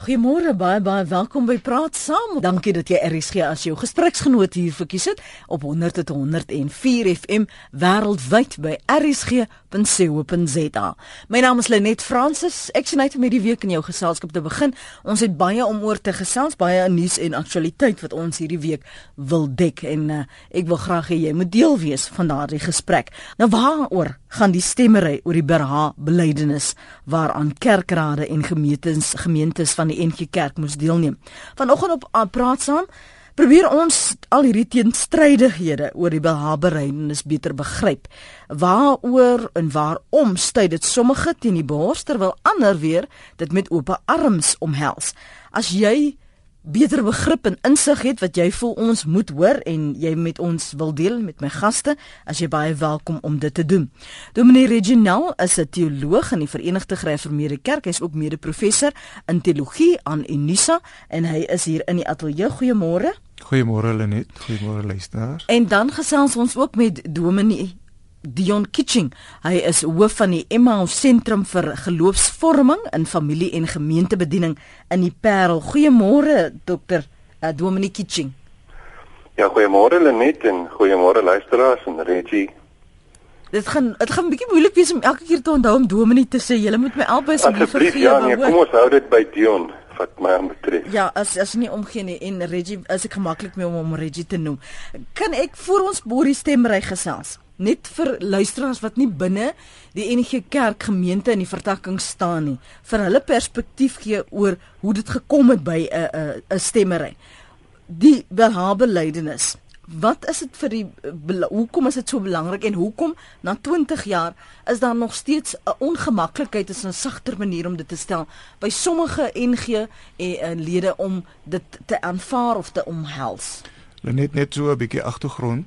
Goeiemôre baie baie welkom by Praat Saam. Dankie dat jy RSG as jou gespreksgenoot hier verkies het op 100.104 FM wêreldwyd by rsg.co.za. My naam is Lenet Fransis. Ek sien uit om hierdie week in jou geselskap te begin. Ons het baie om oor te gesels, baie nuus en aktualiteit wat ons hierdie week wil dek en uh, ek wil graag hê jy moet deel wees van daardie gesprek. Nou waaroor gaan die stemmery oor die Berha belydenis waaraan kerkrade en gemeentes gemeentes van die NG Kerk moes deelneem. Vanoggend op uh, praat saam probeer ons al hierdie teenstrydighede oor die Berha-belydenis beter begryp. Waaroor en waarom stry dit sommige teen die bors terwyl ander weer dit met oop arms omhels? As jy beter begrip en insig het wat jy voel ons moet hoor en jy met ons wil deel met my gaste, as jy baie welkom om dit te doen. Dominee Reginal is 'n teoloog in die Verenigde Gereformeerde Kerk. Hy is ook mede-professor in teologie aan Unisa en hy is hier in die ateljee. Goeiemôre. Goeiemôre Lenet. Goeiemôre luisteraars. En dan gesels ons ook met Dominee Dion Kitching. Hy is hoof van die Emmaus Sentrum vir Geloofsvorming in Familie en Gemeentebediening in die Parel. Goeiemôre Dr. Uh, Dominic Kitching. Ja, goeiemôre Lenet en goeiemôre luisteraars en Reggie. Dit gaan dit gaan 'n bietjie moeilik wees om elke keer te onthou om Dominic te sê. Jy moet my albei asseblief vergeet. Ja, nee, kom ons hou dit by Dion wat my betref. Ja, as as nie omgee nie en Reggie is ek gemaklik mee om hom Reggie te noem. Kan ek vir ons Borie stemry gesels? net vir luisteraars wat nie binne die NG Kerk gemeente in die vertakking staan nie vir hulle perspektief gee oor hoe dit gekom het by 'n 'n 'n stemmery. Die welhabelydenis. Wat is dit vir die hoekom is dit so belangrik en hoekom na 20 jaar is daar nog steeds 'n ongemaklikheid is 'n sagter manier om dit te stel by sommige NG en, lede om dit te aanvaar of te omhels. Net net so 'n bietjie agtergrond.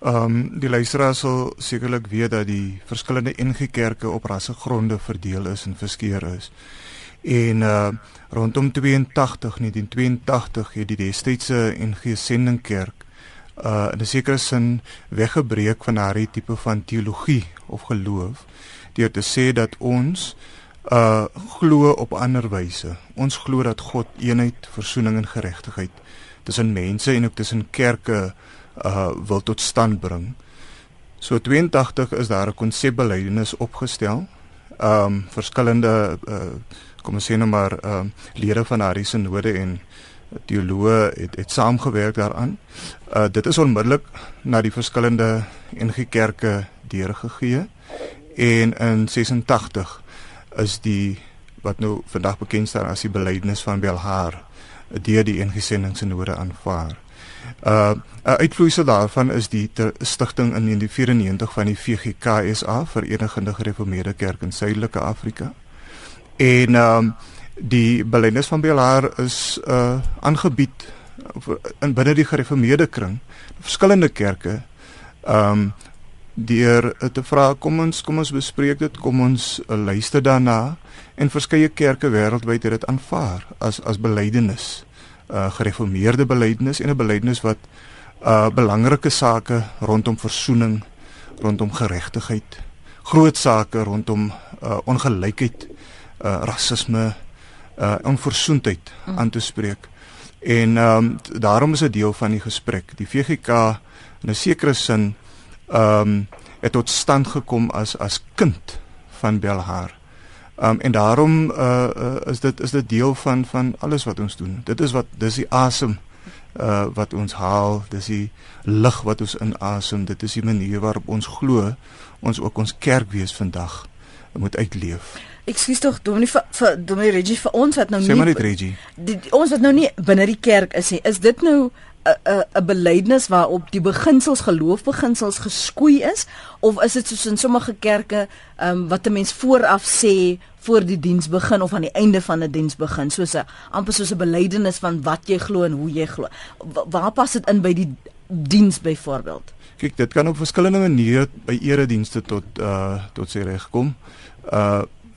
Ehm um, die luisteraars sal sekerlik weet dat die verskillende NG Kerke op rassegronde verdeel is en verskeer is. En uh rondom 82 1982 het die destydse NG Sendingkerk uh in 'n sekere sin weggebreek van daardie tipe van teologie of geloof deur te sê dat ons uh glo op ander wyse. Ons glo dat God eenheid, verzoening en geregtigheid tussen mense en ook tussen kerke uh wil tot stand bring. So 82 is daar 'n konsepbelydenis opgestel. Um verskillende uh kom ons sê nou maar um uh, lede van daardie sinode en teoloë het het saamgewerk daaraan. Uh dit is onmiddellik na die verskillende NG Kerke deurgegee en in 86 is die wat nou vandag bekend staan as die belydenis van Belhar deur die NG Sendingsinode aanvaar. Uh 'n uitvloeisel daarvan is die stigting in 1994 van die VGKSA, Verenigde Gereformeerde Kerk in Suidelike Afrika. En um die belydenis van Belhar is uh aangebied in binne die gereformeerde kring, verskillende kerke um deur te vra kom ons kom ons bespreek dit, kom ons uh, luister daarna en verskeie kerke wêreldwyd het dit aanvaar as as belydenis uh gereformeerde belydenis en 'n belydenis wat uh belangrike sake rondom versoening, rondom geregtigheid, groot sake rondom uh ongelykheid, uh rasisme, uh onversoendheid mm. aan te spreek. En ehm um, daarom is 'n deel van die gesprek. Die VGK in 'n sekere sin ehm um, het tot stand gekom as as kind van Belhar. Um, en daarom uh, uh, is dit is dit deel van van alles wat ons doen. Dit is wat dis die asem uh, wat ons haal, dis die lig wat ons inasem, dit is die manier waarop ons glo ons ook ons kerk wees vandag moet uitleef. Ekskuus tog, Dominee vir, vir Dominee Reggie vir ons wat nou nie Sê maar net Reggie. Die, ons wat nou nie binne die kerk is nie, is dit nou 'n 'n belydenis waarop die beginsels geloofbeginsels geskoei is? Of is dit soos in sommige kerke um, wat 'n mens vooraf sê voor die diens begin of aan die einde van 'n die diens begin? Soos 'n amper soos 'n belydenis van wat jy glo en hoe jy glo. Waar pas dit in by die diens byvoorbeeld kyk dit kan op verskillende maniere by eredienste tot uh tot sy reg kom. uh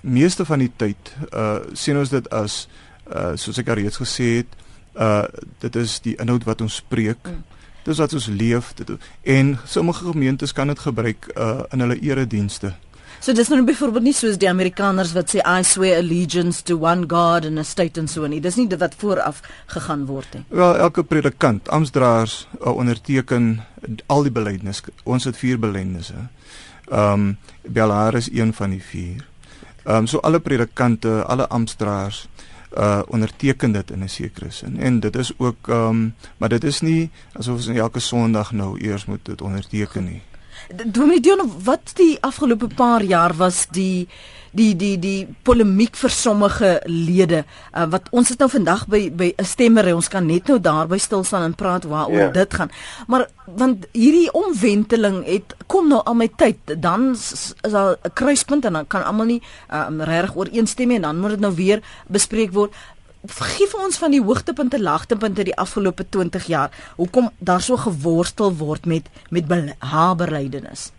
meeste van die tyd uh sien ons dit as uh soos ek reeds gesê het uh dit is die inhoud wat ons spreek. Mm. Dit is wat ons leef dit en sommige gemeentes kan dit gebruik uh in hulle eredienste. So dis nou byvoorbeeld nie soos die Amerikaners wat sê I swear allegiance to one God and a state and so nie. Dis nie dit wat vooraf gegaan word nie. Wel, elke predikant, amptdraers uh, onderteken al die belydenis. Ons het vier belydenisse. Ehm um, Belhar is een van die vier. Ehm um, so alle predikante, alle amptdraers uh onderteken dit in 'n sekere sin. En dit is ook ehm um, maar dit is nie asof ons elke Sondag nou eers moet dit onderteken nie. Dominee Dion, wat die afgelope paar jaar was die die die die polemiek vir sommige lede uh, wat ons het nou vandag by by 'n stemmer ons kan net nou daarby stil staan en praat waaroor ja. dit gaan. Maar want hierdie omwenteling het kom nou al my tyd dan is daar 'n kruispunt en dan kan almal nie um, regtig ooreenstem nie en dan moet dit nou weer bespreek word vir ons van die hoogtepunte laagtepunte die afgelope 20 jaar. Hoekom daar so geworstel word met met haberlydenis?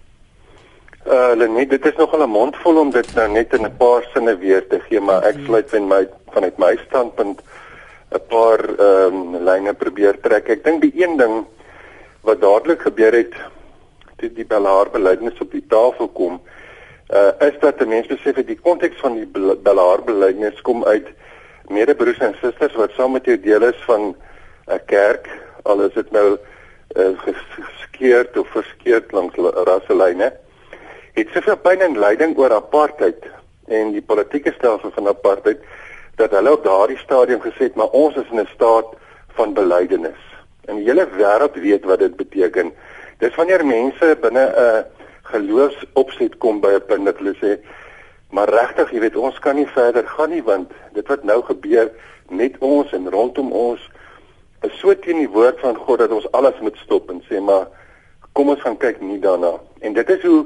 Uh nee, dit is nogal 'n mondvol om dit nou net in 'n paar sinne weer te gee, maar ek sluit van my vanuit my standpunt 'n paar ehm um, lyne probeer trek. Ek dink die een ding wat dadelik gebeur het toe die Bellaar belydenis op die tafel kom, uh is dat mense besef dat die konteks van die Bellaar belydenis kom uit medebroers en susters wat saam met jou deel is van 'n kerk, al is dit nou uh, geskeerd of verskeerd langs rasselyne, het soveel pyn en lyding oor apartheid en die politieke stelsel van apartheid dat hulle op daardie stadium gesê het maar ons is in 'n staat van belydenis. En die hele wêreld weet wat dit beteken. Dis wanneer mense binne 'n geloofsopset kom by 'n punt dat hulle sê Maar regtig, jy weet, ons kan nie verder gaan nie want dit wat nou gebeur met ons en rondom ons is so teen die woord van God dat ons alles moet stop en sê maar kom ons gaan kyk nie daarna. En dit is hoe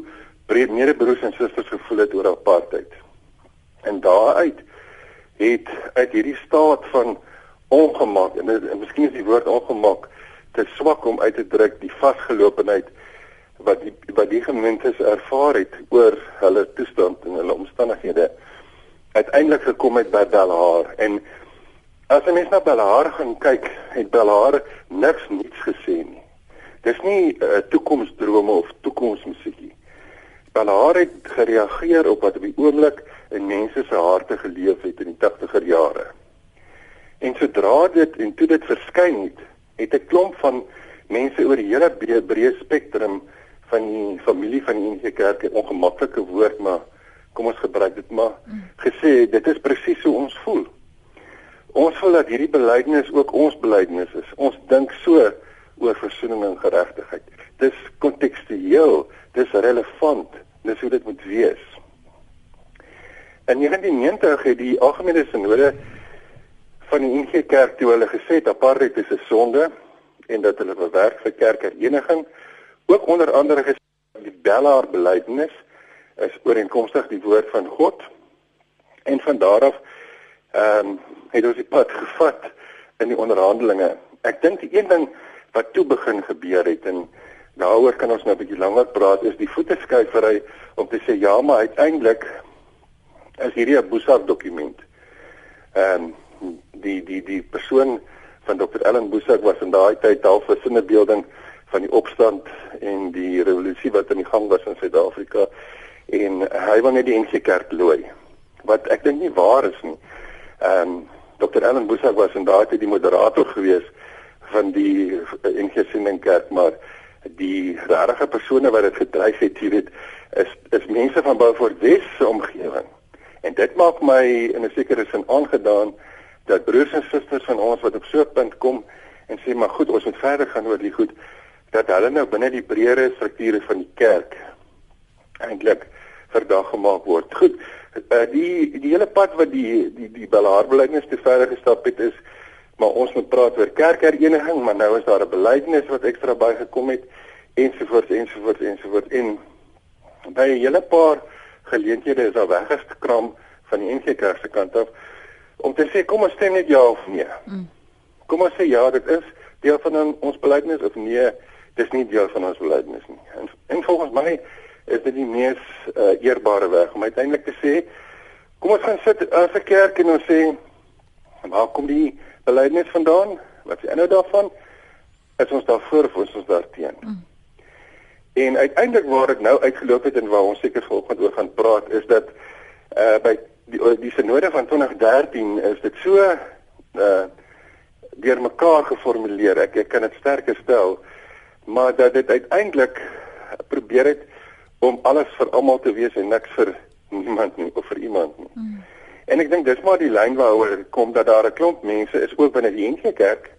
breed medebroers en susters gevoel het oor apartheid. En daaruit het uit hierdie staat van ongemak en, en miskien is die woord ongemak te swak om uit te druk die vasgelopenheid wat die wat die gemeentes ervaar het oor hulle toestand en hulle omstandighede uiteindelik gekom het by Belhar en as jy mens na Belhar gaan kyk het Belhar niks niets gesê nie. Dis nie 'n uh, toekomsdrome of toekomsmusiekie Belhar het gereageer op wat op die oomblik in mense se harte geleef het in die 80er jare. En sodra dit en toe dit verskyn het het 'n klomp van mense oor die hele breë spektrum van die familie van die NG Kerk 'n ongemaklike woord maar kom ons gebruik dit maar gesê dit is presies hoe ons voel. Ons voel dat hierdie belydenis ook ons belydenis is. Ons dink so oor versoening en geregtigheid. Dis kontekstueel, dis relevant, dis hoe dit moet wees. In 1990 het die algemene sinode van die NG Kerk toe hulle gesê dat apartheid is 'n sonde en dat hulle bewerk vir kerkhereniging ook onder andere gesê die Bellaar belydenis is ooreenkomstig die woord van God en van daar af ehm um, het ons die pad gevat in die onderhandelinge. Ek dink die een ding wat toe begin gebeur het en daaroor kan ons nou 'n bietjie langer praat is die voeteskuifery om te sê ja, maar uiteindelik is hierdie 'n Boesak dokument. Ehm um, die die die persoon van Dr. Ellen Boesak was in daai tyd half 'n sinnebeelding van die opstand en die revolusie wat in die gang was in Suid-Afrika en hy wou net die NG Kerk looi wat ek dink nie waar is nie. Ehm um, Dr. Ellen Boesak was in daardie die moderator gewees van die NG Sending Kerk maar die regte persone wat dit gedryf het hier het is is mense van Beaufort Wes se omgewing. En dit maak my in 'n sekere sin aangedaan dat broers en susters van ons wat op so 'n punt kom en sê maar goed, ons moet verder gaan oor die goed dat hulle nou binne die breëre strukture van die kerk eintlik verdag gemaak word. Goed, uh, die die hele pad wat die die die belaarbeleidings te verder gestap het is maar ons moet praat oor kerkhereniging, maar nou is daar 'n belydenis wat ekstra bygekom het ensovoorts ensovoorts ensovoorts en by 'n hele paar geleenthede is daar weggeskram van die NG Kerk se kant af om te sê kom ons stem net ja of nee. Mm. Kom ons sê ja, dit is deel van ons belydenis of nee, dis nie deel van ons belydenis nie. En, en volgens my is dit die mees uh, eerbare weg om uiteindelik te sê kom ons gaan sit as 'n kerk en ons sê waar kom die belydenis vandaan? Wat is die inhoud daarvan? Is ons daarvoor of is ons daarteen? Mm. En uiteindelik waar ek nou uitgeloop het en waar ons seker vanoggend oor gaan praat is dat uh by die die sinode van 2013 is dit so uh deur mekaar geformuleer. Ek ek kan dit sterker stel, maar dat dit uiteindelik probeer het om alles vir almal te wees en niks vir niemand nie of vir iemand nie. Mm. En ek dink dis maar die lyn waaroor kom dat daar 'n klomp mense is ook binne die NG Kerk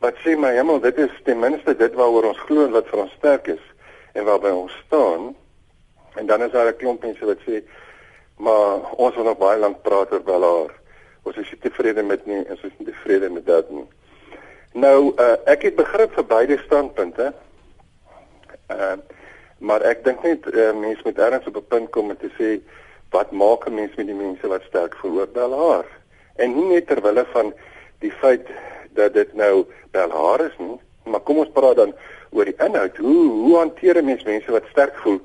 wat sê my hemel dit is ten minste dit waaroor ons glo en wat vir ons sterk is en waarby ons staan. En dan is daar 'n klomp mense wat sê maar ons wil nog baie lank praat oor Belaar. Ons is nie tevrede met nie, ons is nie tevrede met dit nie. Nou uh, ek het begrip vir beide standpunte. Uh, maar ek dink net uh, mense moet ergens op 'n punt kom om te sê wat maak 'n mens met die mense wat sterk veroordeel haar? En nie net ter wille van die feit dat dit nou bel haar is nie, maar kom ons praat dan oor die inhoud. Hoe hoe hanteer 'n mens mense wat sterk voel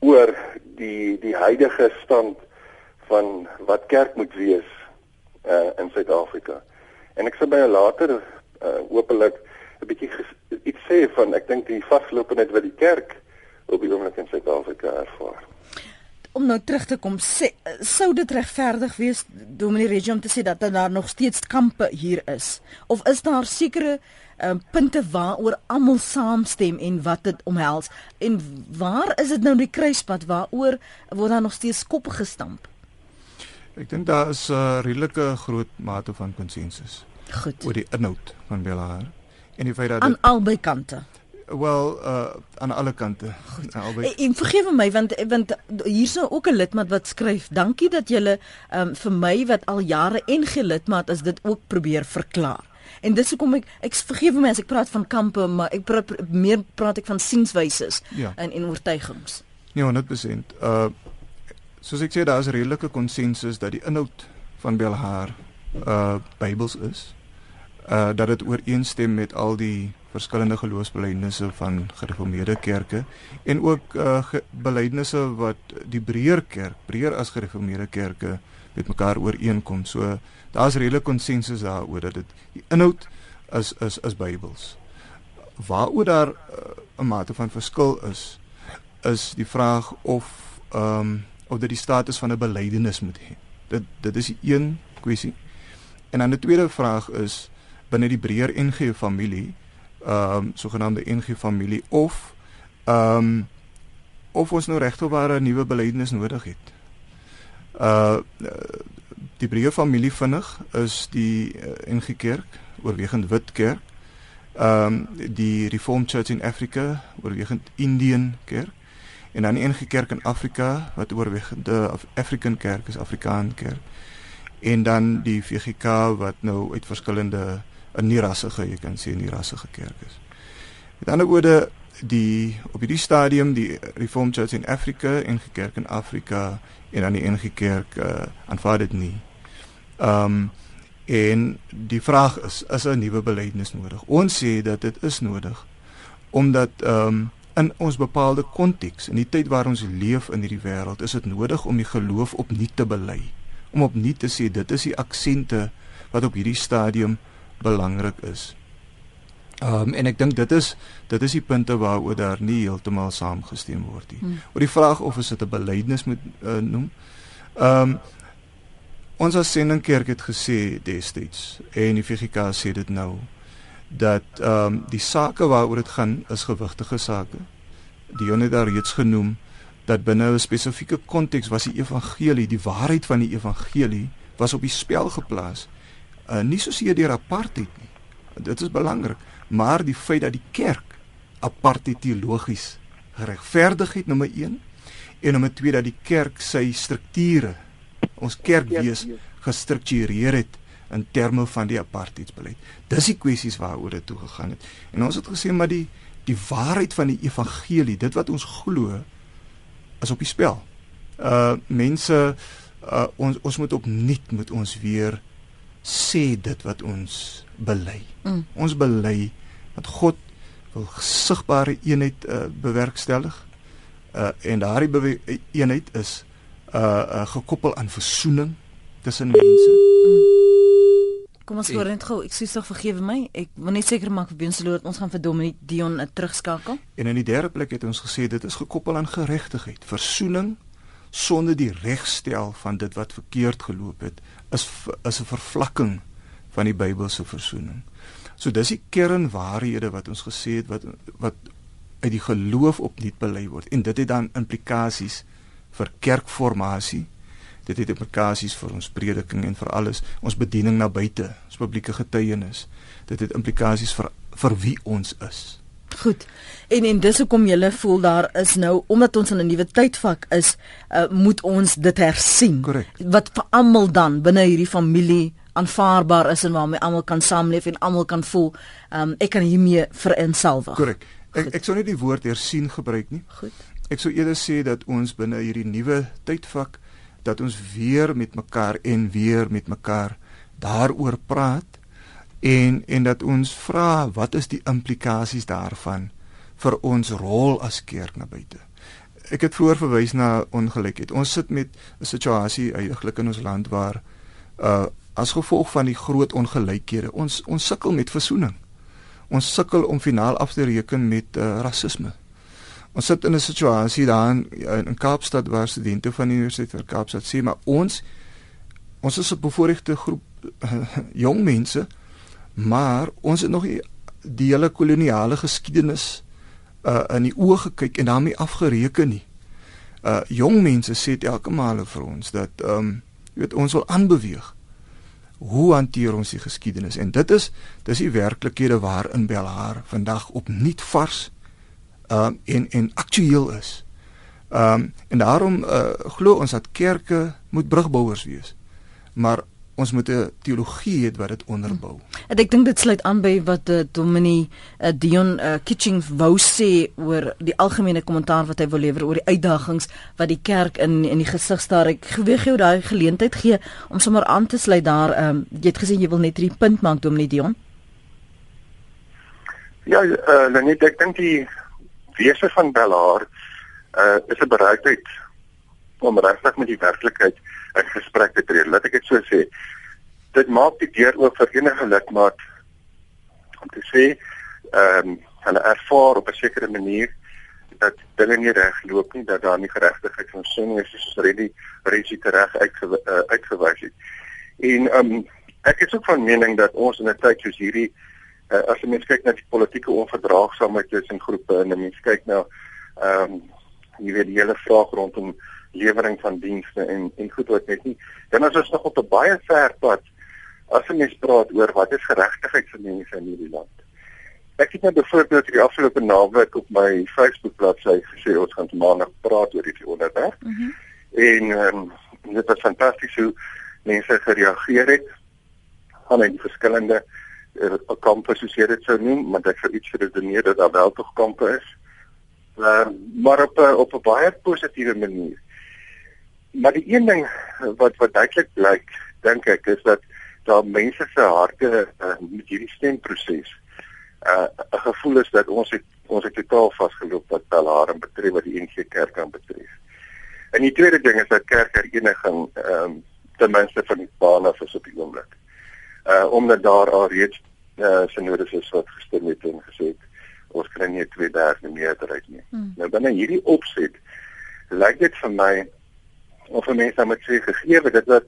oor die die huidige stand van wat kerk moet wees uh, in Suid-Afrika? En ek sê by 'n later uh, hopelik 'n bietjie iets sê van ek dink die vasloopendheid wat die kerk op die oomblik in Suid-Afrika ervaar. Om nou terug te kom, sê, sou dit regverdig wees Dominee Regie om te sê dat daar nog steeds kampe hier is of is daar sekere um, punte waaroor almal saamstem en wat dit omhels en waar is dit nou die kruispunt waaroor word daar nog steeds koppe gestamp? Ek dink daar is 'n uh, redelike groot mate van konsensus. Goed. oor die inhoud van Belaar en die feit dat aan albei kante. Wel uh aan alle kante. Albei en, en vergewe my want want hier's nou ook 'n lidmaat wat skryf dankie dat julle um, vir my wat al jare en gelidmaat is dit ook probeer verklaar. En dis hoekom ek ek vergewe my as ek praat van kampe maar ek praat meer praat ek van sienswyse ja. en en oortuigings. Nee 100% uh soos ek sê daar is redelike konsensus dat die inhoud van Belhar uh Bybels is uh dat dit ooreenstem met al die verskillende geloofsbelijdenisse van gereformeerde kerke en ook uh belijdenisse wat die breër kerk, breër as gereformeerde kerke met mekaar ooreenkom. So daar's redelike konsensus daaroor dat dit die inhoud is is is Bybels. Waaroor daar 'n uh, mate van verskil is is die vraag of ehm um, of dit die status van 'n belydenis moet hê. Dit dit is een kwessie. En dan 'n tweede vraag is binne die breër NG familie, ehm um, sogenaamde NG familie of ehm um, of ons nou regteware nuwe belydenis nodig het. Uh die breër familie vinnig is die uh, NG Kerk, oorwegend wit kerk. Ehm um, die Reformed Church in Africa, oorwegend Indian kerk en dan die NG Kerk in Afrika wat oorwegend African Kerk is, Afrikaan kerk. En dan die VGK wat nou uit verskillende 'n nie rassige, jy kan sê 'n nie rassige kerk is. Met ander woorde, die op hierdie stadium die Reformed Church in Afrika en die kerk in Afrika en dan die NG Kerk uh, aanvaar dit nie. Ehm um, en die vraag is is 'n nuwe belydenis nodig? Ons sê dat dit is nodig omdat ehm um, in ons bepaalde konteks in die tyd waar ons leef in hierdie wêreld is dit nodig om die geloof opnuut te bely om opnuut te sê dit is die aksente wat op hierdie stadium belangrik is. Ehm um, en ek dink dit is dit is die punte waaroor daar nie heeltemal saamgestem word nie. Hmm. Oor die vraag of ons dit 'n belydenis moet uh, noem. Ehm um, ons as sendingkerk het gesê destyds en die VGK sê dit nou dat ehm um, die sake waaroor dit gaan is gewigtige sake. Die Jon het daar reeds genoem dat binne 'n spesifieke konteks was die evangelie, die waarheid van die evangelie was op die spel geplaas uh, nie soseer deur apartheid nie. Dit is belangrik, maar die feit dat die kerk apartheid teologies geregverdig het nommer 1 en nommer 2 dat die kerk sy strukture ons kerkwees gestruktureer het in terme van die apartheidsbeleid. Dis die kwessies waaroor dit toe gegaan het. En ons het gesê maar die die waarheid van die evangelie, dit wat ons glo is op die spel. Uh mense uh ons ons moet opnuut moet ons weer sê dit wat ons bely. Mm. Ons bely dat God wil sigbare eenheid uh, bewerkstellig. Uh en daardie eenheid is uh, uh gekoppel aan versoening tussen mense. Mm. Kom ons hoor net gou. Ek sê tog vergewe my. Ek wil net seker maak vir Benselo dat ons gaan vir Dominic Dion terugskakel. En in die derde plek het ons gesê dit is gekoppel aan geregtigheid, versoening sonder die regstel van dit wat verkeerd geloop het is is 'n vervlakking van die Bybelse versoening. So dis die kernwaarhede wat ons gesê het wat wat uit die geloof opnuut bely word en dit het dan implikasies vir kerkformasie dit het implikasies vir ons prediking en vir alles. Ons bediening na buite ons publieke getuienis. Dit het implikasies vir vir wie ons is. Goed. En en dis hoekom jy voel daar is nou omdat ons in 'n nuwe tydvak is uh, moet ons dit hersien. Correct. wat vir almal dan binne hierdie familie aanvaarbaar is en waarmee almal kan saamleef en almal kan voel um, ek kan hiermee verenselwig korrek ek ek sou nie die woord hersien gebruik nie. Goed. Ek sou eerder sê dat ons binne hierdie nuwe tydvak dat ons weer met mekaar en weer met mekaar daaroor praat en en dat ons vra wat is die implikasies daarvan vir ons rol as kerk na buite. Ek het vroeër verwys na ongelykheid. Ons sit met 'n situasie eintlik in ons land waar uh as gevolg van die groot ongelykhede ons ons sukkel met versoening. Ons sukkel om finaal af te reken met uh, rasisme. Ons sit in 'n situasie daar in, in Kaapstad waar studente van die Universiteit van Kaapstad sê maar ons ons is 'n bevoorregte groep jong mense maar ons het nog die, die hele koloniale geskiedenis uh, in die oë gekyk en daarmee afgereken nie. Uh jong mense sê elke maal vir ons dat ehm um, jy weet ons wil aanbeweeg. Hoe hanteer ons die geskiedenis? En dit is dis die werklikhede waarin Belhar vandag opnuut vars um, en en aktueel is. Ehm um, en daarom uh, glo ons dat kerke moet brugbouers wees. Maar ons moet 'n teologie hê wat dit onderbou. En ek dink dit sluit aan by wat uh, Dominee uh, Dion uh, Kitching wou sê oor die algemene kommentaar wat hy wil lewer oor die uitdagings wat die kerk in in die gesig staar. Ek geweeg jou daai geleentheid gee om sommer aan te sluit daar. Ehm um, jy het gesê jy wil net 'n punt maak Dominee Dion. Ja, uh, net ek dink die wese van Bellaar uh is 'n bereidheid om regtig met die werklikheid in gesprek te tree. Laat ek dit so sê. Dit maak die deur oop vir enige lidmaat om te sê ehm um, hulle ervaar op 'n sekere manier dat dinge nie reg loop nie, dat daar nie geregtigheid van sin is soos Reddy Reggie reg uitge, uh, uitgewys het. En ehm um, ek is ook van mening dat ons in 'n tyd soos hierdie uh, as jy mens kyk na die politieke onverdraagsaamheid tussen groepe en mense kyk na ehm um, jy weet die hele vraag rondom lewering van dienste en en goed wat net nie dan is ons nog op 'n baie ver pad as 'n mens praat oor wat is geregtigheid vir mense in hierdie land. Ek het net nou byvoorbeeld die afgelope naweek op my Facebook bladsy gesê ons gaan maandag praat oor hierdie onderwerp. Mm -hmm. En ehm um, dit was fantasties hoe mense gereageer het aan die verskillende uh, kampe soos jy dit sou noem, maar ek vir iets redeneer dat daar wel tog kampe is. Uh, maar op op 'n baie positiewe manier. Maar die een ding wat wat duidelik blyk, dink ek, is dat daar mense se harte uh, met hierdie stemproses 'n uh, gevoel is dat ons het ons het totaal vasgeloop wat Talare betref wat die NG Kerk aan betref. En die tweede ding is dat kerkhereniging ehm um, ten minste van die bane is op die oomblik uh omdat daar al reeds uh synodes is wat gestem het en gesê het ons kry nie 2 derde meerderheid nie. Hmm. Nou binne hierdie opset lyk dit vir my of mense moet sê gegee dit wat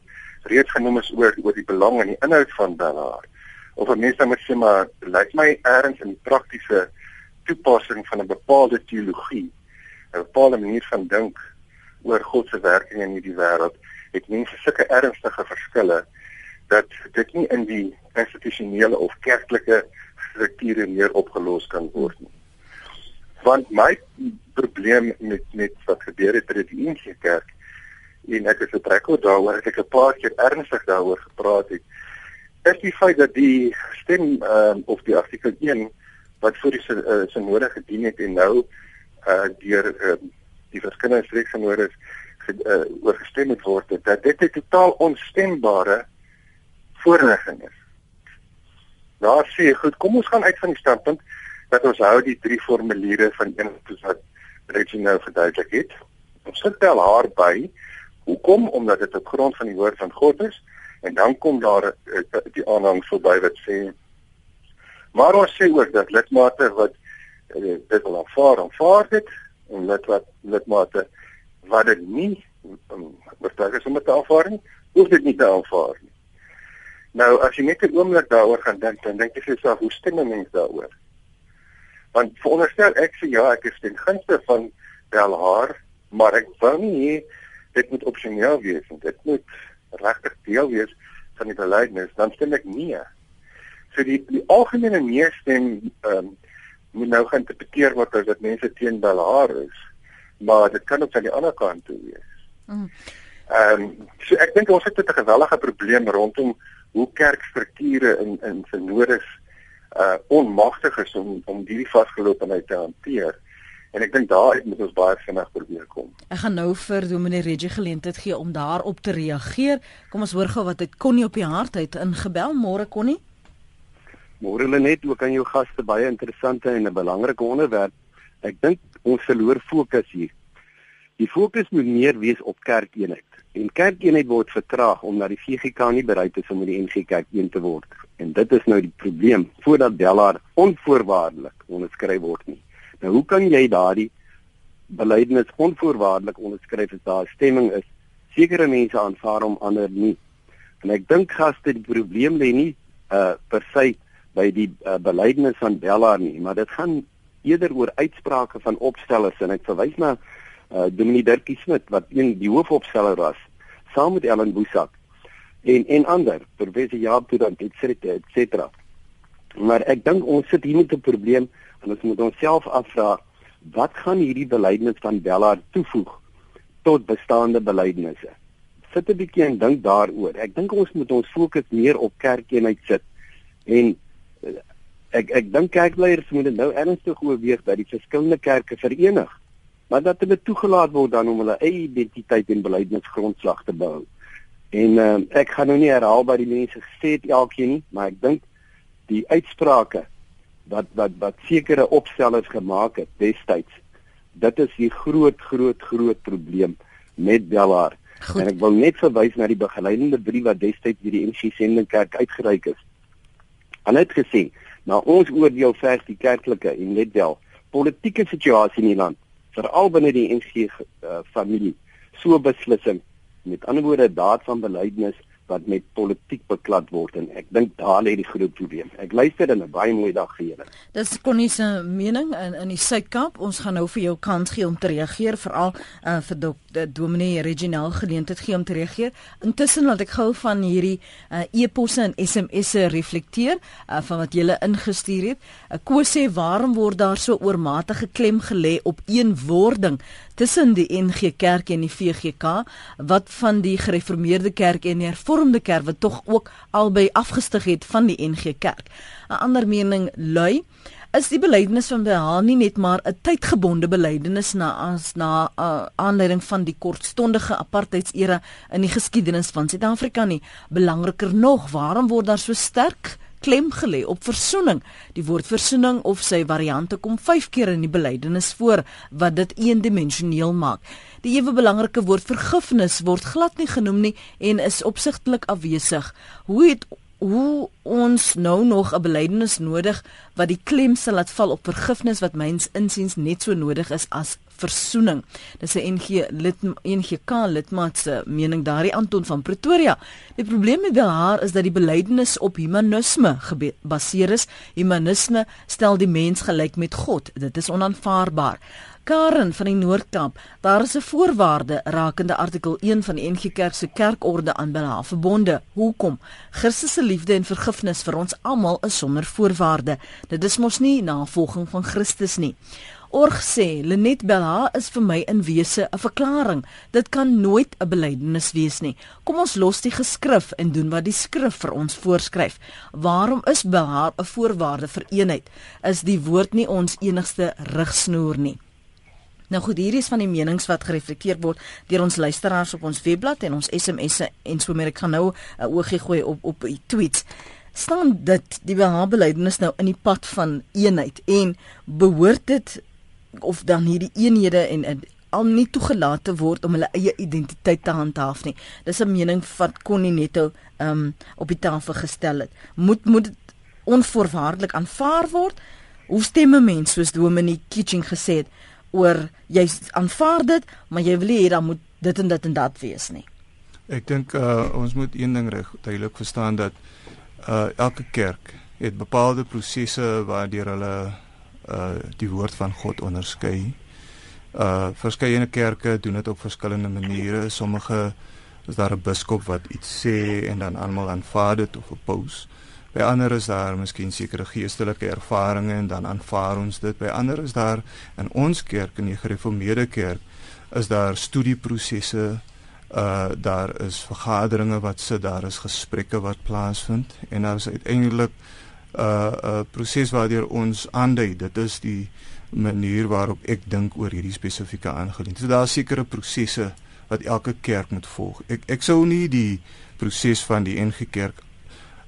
reeds genoem is oor oor die belang en die inhoud van Bellaar. Of mense moet sê maar lyk my erns in die praktiese toepassing van 'n bepaalde teologie, 'n bepaalde manier van dink oor God se werking in hierdie wêreld, het mense sulke ernstige verskille dat dit nie in die institusionele of kerklike strukture meer opgelos kan word nie. Want my probleem met met wat gebeur het by die NG Kerk en ek het getrek oor daaroor ek het 'n paar keer ernstig daaroor gepraat het is die feit dat die stem um, of die artikel 1 wat vir die uh, synode gedien het en nou uh, deur uh, die verskillende streeksynodes uh, oorgestem het word dat dit 'n totaal onstembare voorligging is. Daar sê goed, kom ons gaan uit van die standpunt dat ons hou die drie formuliere van een wat Reggie nou verduidelik het. Ons sit tel haar by. Hoekom? Omdat dit op grond van die woord van God is En dan kom daar uh, die aanhangsel by wat sê maar ons sê ook dat lidmate wat uh, dit wil aanvaar, aanvaar dit en lid wat lidmate wat dit nie um, bespreek is om dit te aanvaar nie, hoef dit nie te aanvaar nie. Nou as jy net 'n oomblik daaroor gaan dink, dan dink jy vir jouself, hoe stem 'n mens daaroor? Want veronderstel ek sê ja, ek is ten gunste van Belhar, maar ek wou nie dit moet opsioneel wees en dit moet regtig deel wees van die beleidnes, dan stem ek nee. So die die algemene nee stem ehm um, moet nou gaan interpreteer word as dat mense teen Belhar is, maar dit kan ook aan die ander kant toe wees. Mm. Ehm um, so ek dink ons het 'n gewellige probleem rondom hoe kerkstrukture in in synodes uh onmagtig is om om hierdie vasgeloopheid te hanteer. En ek dink daar moet ons baie vinnig probeer kom. Ek gaan nou vir Dominee Reggie geleentheid gee om daarop te reageer. Kom ons hoor gou wat dit Connie op die hart uit ingebel. Môre Connie. Môre hulle net ook aan jou gaste baie interessante en 'n belangrike onderwerp. Ek dink ons verloor fokus hier. Die fokus moet meer wees op kerkeenheid. En kerkeenheid word vertraag omdat die VGK nie bereid is om met die NG Kerk een te word. En dit is nou die probleem voordat Bellaar onvoorwaardelik onderskryf word nie. Nou hoe kan jy daardie belydenis onvoorwaardelik onderskryf as daar stemming is? Sekere mense aanvaar hom ander nie. En ek dink gaste die probleem lê nie uh per se by die uh, belydenis van Bellaar nie, maar dit gaan eerder oor uitsprake van opstellers en ek verwys na uh Dominee Dirkie Smit wat een die hoofopsteller was saam met Ellen Boesak en en ander professor Jaap Tudor et cetera et cetera. Maar ek dink ons sit hier met 'n probleem en ons moet onsself afvra wat gaan hierdie belydenis van Bella toevoeg tot bestaande belydenisse sit 'n bietjie en dink daaroor. Ek dink ons moet ons fokus meer op kerkeenheid sit en uh, ek ek dink kerkleiers moet nou ernstig oorweeg dat die verskillende kerke verenig maar dat hulle toegelaat word dan om hulle eie identiteit en beleidensgrondslag te bou. En uh, ek gaan nou nie herhaal wat die mense gesê het elkeen nie, maar ek dink die uitsprake wat wat wat sekere opstellers gemaak het destyds, dit is die groot groot groot probleem met Bellaar. Goed. En ek wil net verwys na die begeleidende brief wat destyds deur die NG Sendingkerk uitgereik is. Hulle het gesê, na ons oordeel vers die kerklike en net wel politieke situasie in die land veral binne die NG uh, familie so beslissing met ander woorde daad van beleidnes wat met politiek beklad word en ek dink daar lê die groot probleem. Ek luister en 'n baie mooi dag vir julle. Dis Connie se mening in in die Suid-Kaap. Ons gaan nou vir jou kans gee om te reageer veral uh, vir Dr. Dominee Reginald geleentheid gee om te reageer. Intussen laat ek gou van hierdie uh, e-posse en SMS'e reflekteer uh, van wat julle ingestuur het. Uh, Ko sê waarom word daar so oormatige klem gelê op een wording tussen die NG Kerk en die VGK? Wat van die gereformeerde kerk en die hervormde kerk wat tog ook albei afgestig het van die NG Kerk. 'n Ander mening lui is die belydenis van Behaal nie net maar 'n tydgebonde belydenis na as na uh, aanleiding van die kortstondige apartheidsera in die geskiedenis van Suid-Afrika nie. Belangriker nog, waarom word daar so sterk klem gelê op versoening. Die woord versoening of sy variante kom 5 keer in die belydenis voor wat dit eendimensioneel maak. Die ewe belangrike woord vergifnis word glad nie genoem nie en is opsigtelik afwesig. Hoe het hoe ons nou nog 'n belydenis nodig wat die klem sal laat val op vergifnis wat myns insiens net so nodig is as versoening. Dis 'n NG lid NGK lidmaat se mening daardie Anton van Pretoria. Die probleem met haar is dat die belydenis op humanisme gebaseer is. Humanisme stel die mens gelyk met God. Dit is onaanvaarbaar. Karen van die Noord-Kaap, daar is 'n voorwaarde rakende artikel 1 van die NG Kerk se kerkorde aan binne verbonde. Hoekom? Christus se liefde en vergifnis vir ons almal is sonder voorwaarde. Dit is mos nie navolging van Christus nie. Org sê Lenet Bella is vir my in wese 'n verklaring. Dit kan nooit 'n belydenis wees nie. Kom ons los die geskrif en doen wat die skrif vir ons voorskryf. Waarom is Bella 'n voorwaarde vir eenheid? Is die woord nie ons enigste rigsnoer nie? Nou goed, hier is van die menings wat gereflekteer word deur ons luisteraars op ons webblad en ons SMS'e en so meer. Ek gaan nou 'n oogie gooi op op die tweets. staan dit die behabeleidnis nou in die pad van eenheid en behoort dit of dan hierdie eenhede en, en veral nie toegelaat te word om hulle eie identiteit te handhaaf nie. Dis 'n mening wat Connie Netto um op die tafel gestel het. Moet moet dit onvoorwaardelik aanvaar word? Hoe stem 'n mens soos Dominee Kitching gesê het oor jy aanvaar dit, maar jy wil hê dan moet dit en dit en dat wees nie. Ek dink uh, ons moet een ding reg duidelik verstaan dat uh, elke kerk het bepaalde prosesse waardeur hulle uh, die woord van God onderskei. Uh verskeie kerke doen dit op verskillende maniere. Sommige is daar 'n biskop wat iets sê en dan almal aanvaar dit of 'n paus. By ander is daar miskien sekere geestelike ervarings en dan aanvaar ons dit. By ander is daar in ons kerk in die gereformeerde kerk is daar studieprosesse uh daar is vergaderinge wat sit daar is gesprekke wat plaasvind en daar is uiteindelik 'n uh, uh, proses waardeur ons aandui dit is die manier waarop ek dink oor hierdie spesifieke aangeleentheid. So daar is sekere prosesse wat elke kerk moet volg. Ek ek sou nie die proses van die NG Kerk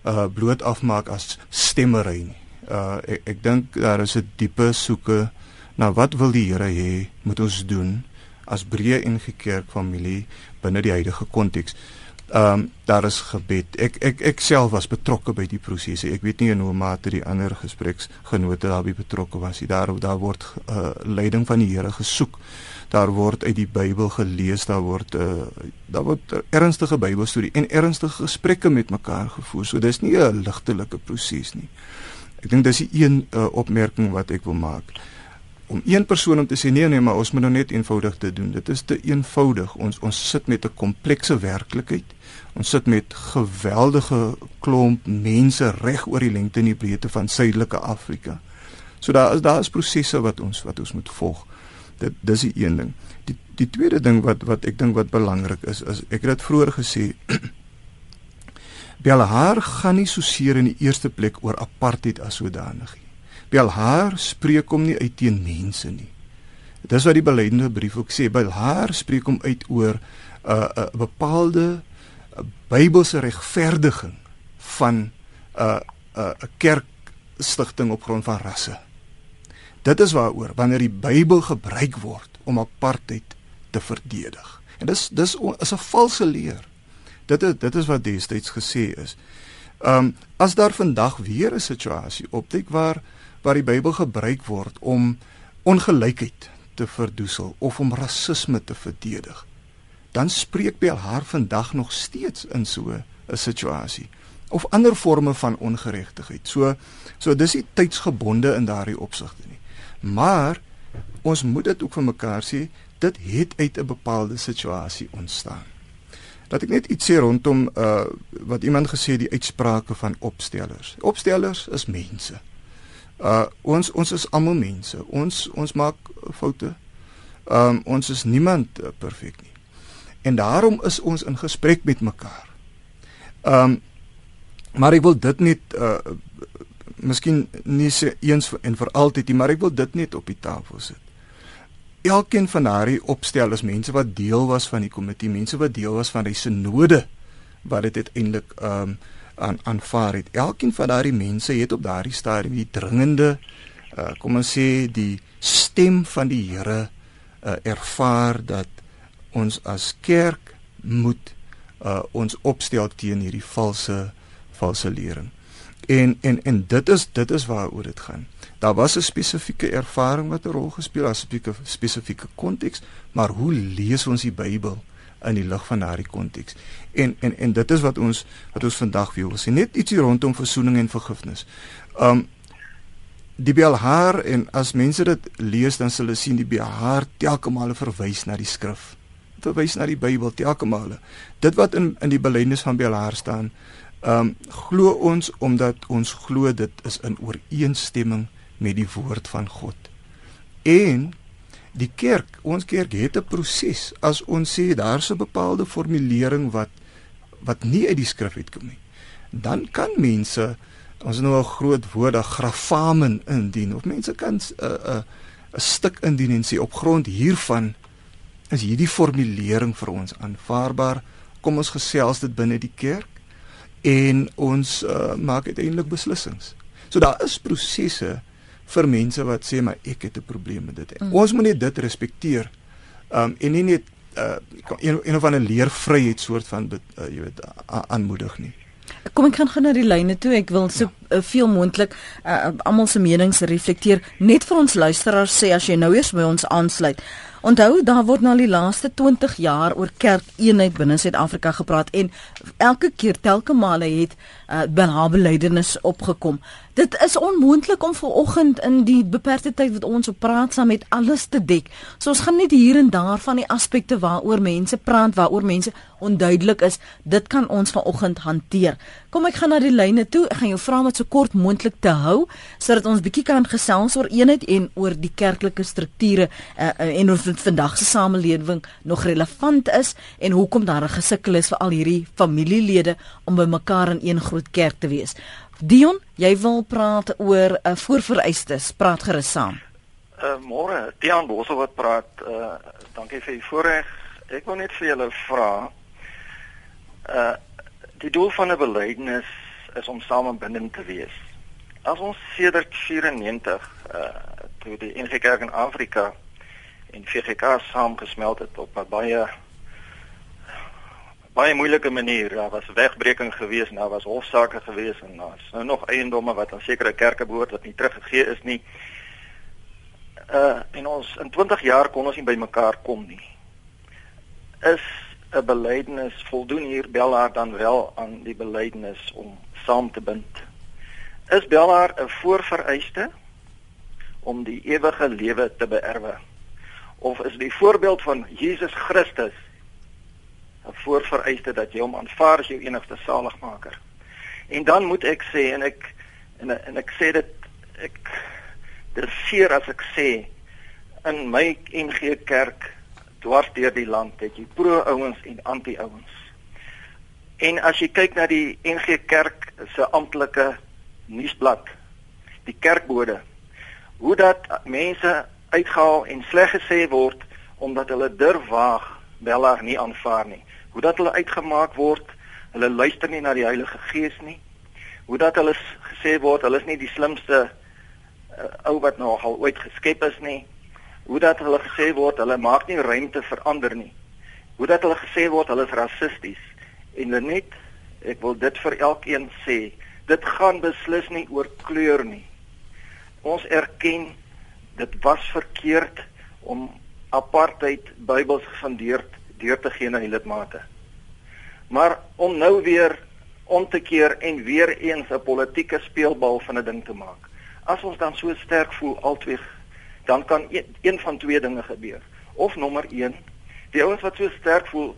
uh bloot afmaak as stemmery nie. Uh ek ek dink daar is 'n diepe soeke na wat wil die Here hê moet ons doen as breë NG Kerk familie binne die huidige konteks. Ehm um, daar is gebed. Ek ek ek self was betrokke by die prosesse. Ek weet nie in hoe mate die ander gespreksgenote daarbey betrokke was nie. Daar daar word uh, leiding van die Here gesoek. Daar word uit die Bybel gelees, daar word uh, daar word ernstige Bybelstudie en ernstige gesprekke met mekaar gevoer. So dis nie 'n ligtelike proses nie. Ek dink dis die een uh, opmerking wat ek wil maak om een persoon om te sê nee nee maar ons moet nou net eenvoudig dit doen. Dit is te eenvoudig. Ons ons sit met 'n komplekse werklikheid. Ons sit met geweldige klomp mense reg oor die lengte en die breedte van Suidelike Afrika. So daar is daar is prosesse wat ons wat ons moet volg. Dit dis die een ding. Die die tweede ding wat wat ek dink wat belangrik is is ek het dit vroeër gesê Belhar gaan nie so seer in die eerste plek oor apartheid as sodanig nie. Belhar spreek hom nie uit teen mense nie. Dis wat die beleidende brief ook sê. Belhar spreek hom uit oor 'n uh, 'n uh, bepaalde Bybelse regverdiging van 'n uh, 'n uh, 'n kerkstigting op grond van rasse. Dit is waaroor wanneer die Bybel gebruik word om apartheid te verdedig. En dis dis is 'n valse leer. Dit is dit is wat destyds gesê is. Ehm um, as daar vandag weer 'n situasie opduik waar waar die Bybel gebruik word om ongelykheid te verdoesel of om rasisme te verdedig, dan spreek Bel haar vandag nog steeds in so 'n situasie of ander forme van ongeregtigheid. So so dis nie tydsgebonde in daardie opsigte nie. Maar ons moet dit ook vir mekaar sê, dit het uit 'n bepaalde situasie ontstaan. Laat ek net iets sê rondom uh wat iemand gesê die uitsprake van opstellers. Opstellers is mense. Uh ons ons is almal mense. Ons ons maak foute. Um ons is niemand uh, perfek nie. En daarom is ons in gesprek met mekaar. Um maar ek wil dit net uh miskien nie se eens en vir altyd nie, maar ek wil dit net op die tafel sit. Elkeen van daardie opstellers, mense wat deel was van die komitee, mense wat deel was van die sinode wat dit uiteindelik um aan aanvaar het. Elkeen van daardie mense het op daardie stadium die dringende uh, kom ons sê die stem van die Here uh, ervaar dat ons as kerk moet uh, ons opstel teen hierdie valse valse lering. En en en dit is dit is waaroor dit gaan. Daar was 'n spesifieke ervaring wat 'n rol gespeel het, 'n spesifieke konteks, maar hoe lees ons die Bybel in die lig van daardie konteks? En en en dit is wat ons wat ons vandag wil sê, net ietsie rondom verzoening en vergifnis. Um die Belhar en as mense dit lees dan sal hulle sien die Belhar telke male verwys na die skrif. Verwys na die Bybel telke male. Dit wat in in die belydenis van Belhar staan, um glo ons omdat ons glo dit is in ooreenstemming met die woord van God. En die kerk, ons kerk het 'n proses. As ons sê daar's 'n bepaalde formulering wat wat nie uit die skrif uitkom nie, dan kan mense ons nou 'n groot woord da grafamen indien of mense kan 'n 'n 'n stuk indien en sê op grond hiervan is hierdie formulering vir ons aanvaarbaar. Kom ons gesels dit binne die kerk en ons uh, maak uiteindelik besluissings. So daar is prosesse vir mense wat sê maar ek het 'n probleem met dit. Mm. Ons moet net dit respekteer Um en nie net uh een, een of ander leervryheid soort van uh, jy weet aanmoedig nie. Kom ek gaan gaan na die lyne toe. Ek wil so uh, veel moontlik uh, almal se menings reflekteer. Net vir ons luisteraars sê as jy nou eers by ons aansluit. Onthou, daar word nou die laaste 20 jaar oor kerkeenheid binne Suid-Afrika gepraat en elke keer telke male het uh, belydenis opgekom. Dit is onmoontlik om ver oggend in die beperkte tyd wat ons op praat saam met alles te dek. So ons gaan net hier en daar van die aspekte waaroor mense praat, waaroor mense onduidelik is, dit kan ons vanoggend hanteer. Kom ek gaan na die lyne toe. Ek gaan jou vra om dit so kort moontlik te hou sodat ons bietjie kan gesels oor eenheid en oor die kerklike strukture uh, en of dit vandag se samelewing nog relevant is en hoekom daar 'n gesukkel is vir al hierdie familielede om by mekaar in een groot kerk te wees. Dion, jy wil praat oor 'n uh, voorvereistes. Praat gerus saam. Uh môre, Dion Bosse wat praat. Uh dankie vir die voorreg. Ek wil net vir julle vra uh die doel van 'n belydenis is om samebinding te wees. As ons sedert 94 uh toe die NG Kerk in Afrika en VGK saamgesmelt het op 'n baie baie moeilike manier. Daar was wegbreking geweest, daar was hofsaake geweest en daar's nou nog eiendomme wat aan sekere kerke behoort wat nie teruggegee is nie. Uh en ons in 20 jaar kon ons nie by mekaar kom nie. Is 'n belydenis voldoen hier Bellaar dan wel aan die belydenis om saam te bind? Is Bellaar 'n voorvereiste om die ewige lewe te beerwe? Of is die voorbeeld van Jesus Christus 'n voorvereiste dat jy hom aanvaar as jou enigste saligmaker. En dan moet ek sê en ek en, en ek sê dit ek dis seer as ek sê in my NG Kerk dwars deur die land het jy pro-ouens en anti-ouens. En as jy kyk na die NG Kerk se amptelike nuusblad, die kerkbode, hoe dat mense uitgehaal en sleg gesê word omdat hulle durf waag Bellaar nie aanvaar nie hoe dat hulle uitgemaak word, hulle luister nie na die Heilige Gees nie. Hoe dat hulle gesê word hulle is nie die slimste uh, ou wat nog al ooit geskep is nie. Hoe dat hulle gesê word hulle maak nie ruimte vir ander nie. Hoe dat hulle gesê word hulle is rassisties. En net ek wil dit vir elkeen sê, dit gaan beslis nie oor kleur nie. Ons erken dit was verkeerd om apartheid Bybels gefundeerd deur te gee aan die lidmate. Maar om nou weer om te keer en weer eens 'n politieke speelbal van 'n ding te maak. As ons dan so sterk voel altyd, dan kan een, een van twee dinge gebeur. Of nommer 1, die ouens wat so sterk voel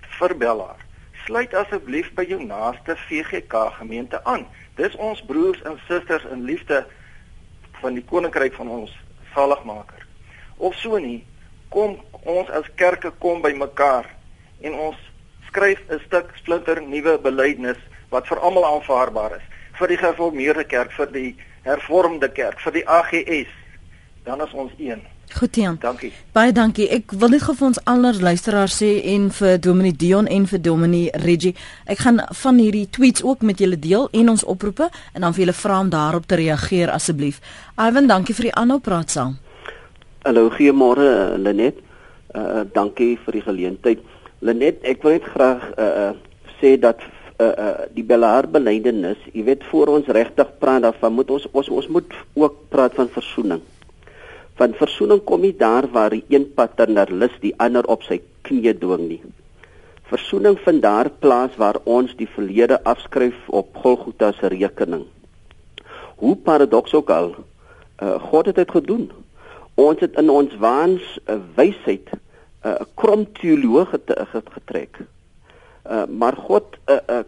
vir Bellaar, sluit asseblief by jou naaste VGK gemeente aan. Dis ons broers en susters in liefde van die koninkryk van ons saligmaker. Of so nie, kom ons as kerke kom by mekaar en ons skryf 'n stuk splinter nuwe belydenis wat vir almal aanvaarbaar is vir die gereformeerde kerk vir die hervormde kerk vir die AGS dan is ons een Goed Jan. Dankie. Baie dankie. Ek wil net gou vir ons ander luisteraars sê en vir Dominee Dion en vir Dominee Reggie. Ek gaan van hierdie tweets ook met julle deel en ons oproepe en dan vir julle vra om daarop te reageer asseblief. Ivan, dankie vir die aanhou praat saam. Hallo, goeiemôre Lenet. Uh dankie vir die geleentheid. Lenet, ek wil net graag uh, uh sê dat uh, uh die Bellaar belydenis, jy weet voor ons regtig praat daarvan moet ons ons ons moet ook praat van versoening. Van versoening kom nie daar waar die een paternalus die ander op sy knie dwing nie. Versoening vind daar plaas waar ons die verlede afskryf op Golgotha se rekening. Hoe paradoks ook al, uh God het dit gedoen ons het in ons waans 'n uh, wysheid 'n uh, krom teoloog getrek. Uh, maar God uh, uh,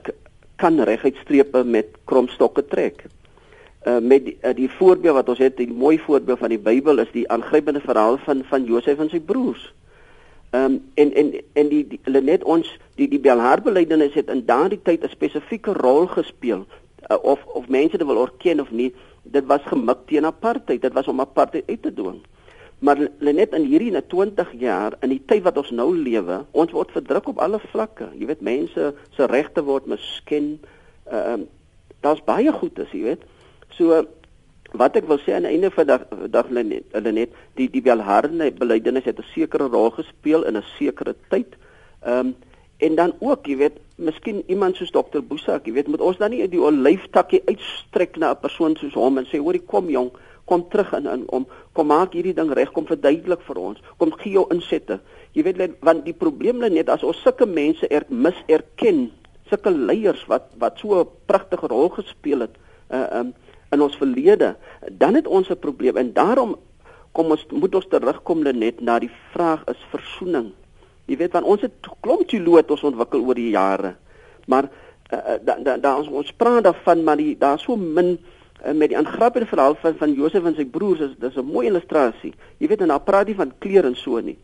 kan reguit strepe met krom stokke trek. Uh, met die, uh, die voorbeeld wat ons het, die mooi voorbeeld van die Bybel is die aangrypende verhaal van van Josef en sy broers. Ehm um, en en en die, die hulle net ons die die Belhaarbelydenis het in daardie tyd 'n spesifieke rol gespeel uh, of of mense dit wil erken of nie dit was gemik teen apartheid dit was om apartheid uit te dwing Maar net in hierdie na 20 jaar in die tyd wat ons nou lewe, ons word verdruk op alle vlakke. Jy weet mense se regte word misken. Ehm uh, daar's baie goed is, jy weet. So wat ek wil sê aan die einde van dag dag hulle net die die welharde belydenis het 'n sekere rol gespeel in 'n sekere tyd. Ehm um, en dan ook, jy weet, miskien iemand soos dokter Boesak, jy weet, moet ons dan nie die olyftakkie uitstrek na 'n persoon soos hom en sê, "Hoorie, kom jong, kom terug in in om kom maak hierdie ding reg, kom verduidelik vir ons, kom gee jou insette." Jy weet, want die probleem lê net as ons sulke mense er miserken, sulke leiers wat wat so 'n pragtige rol gespeel het, uh um in ons verlede, dan het ons 'n probleem en daarom kom ons moet ons terugkom net na die vraag is versoening. Jy weet want ons het klomp teoloot ons ontwikkel oor die jare. Maar uh, da, da, da ons ons praat daarvan maar die daar so min uh, met die aangrappende verhaal van van Josef en sy broers is dis 'n mooi illustrasie. Jy weet en daar praat hy van kleer en so nie.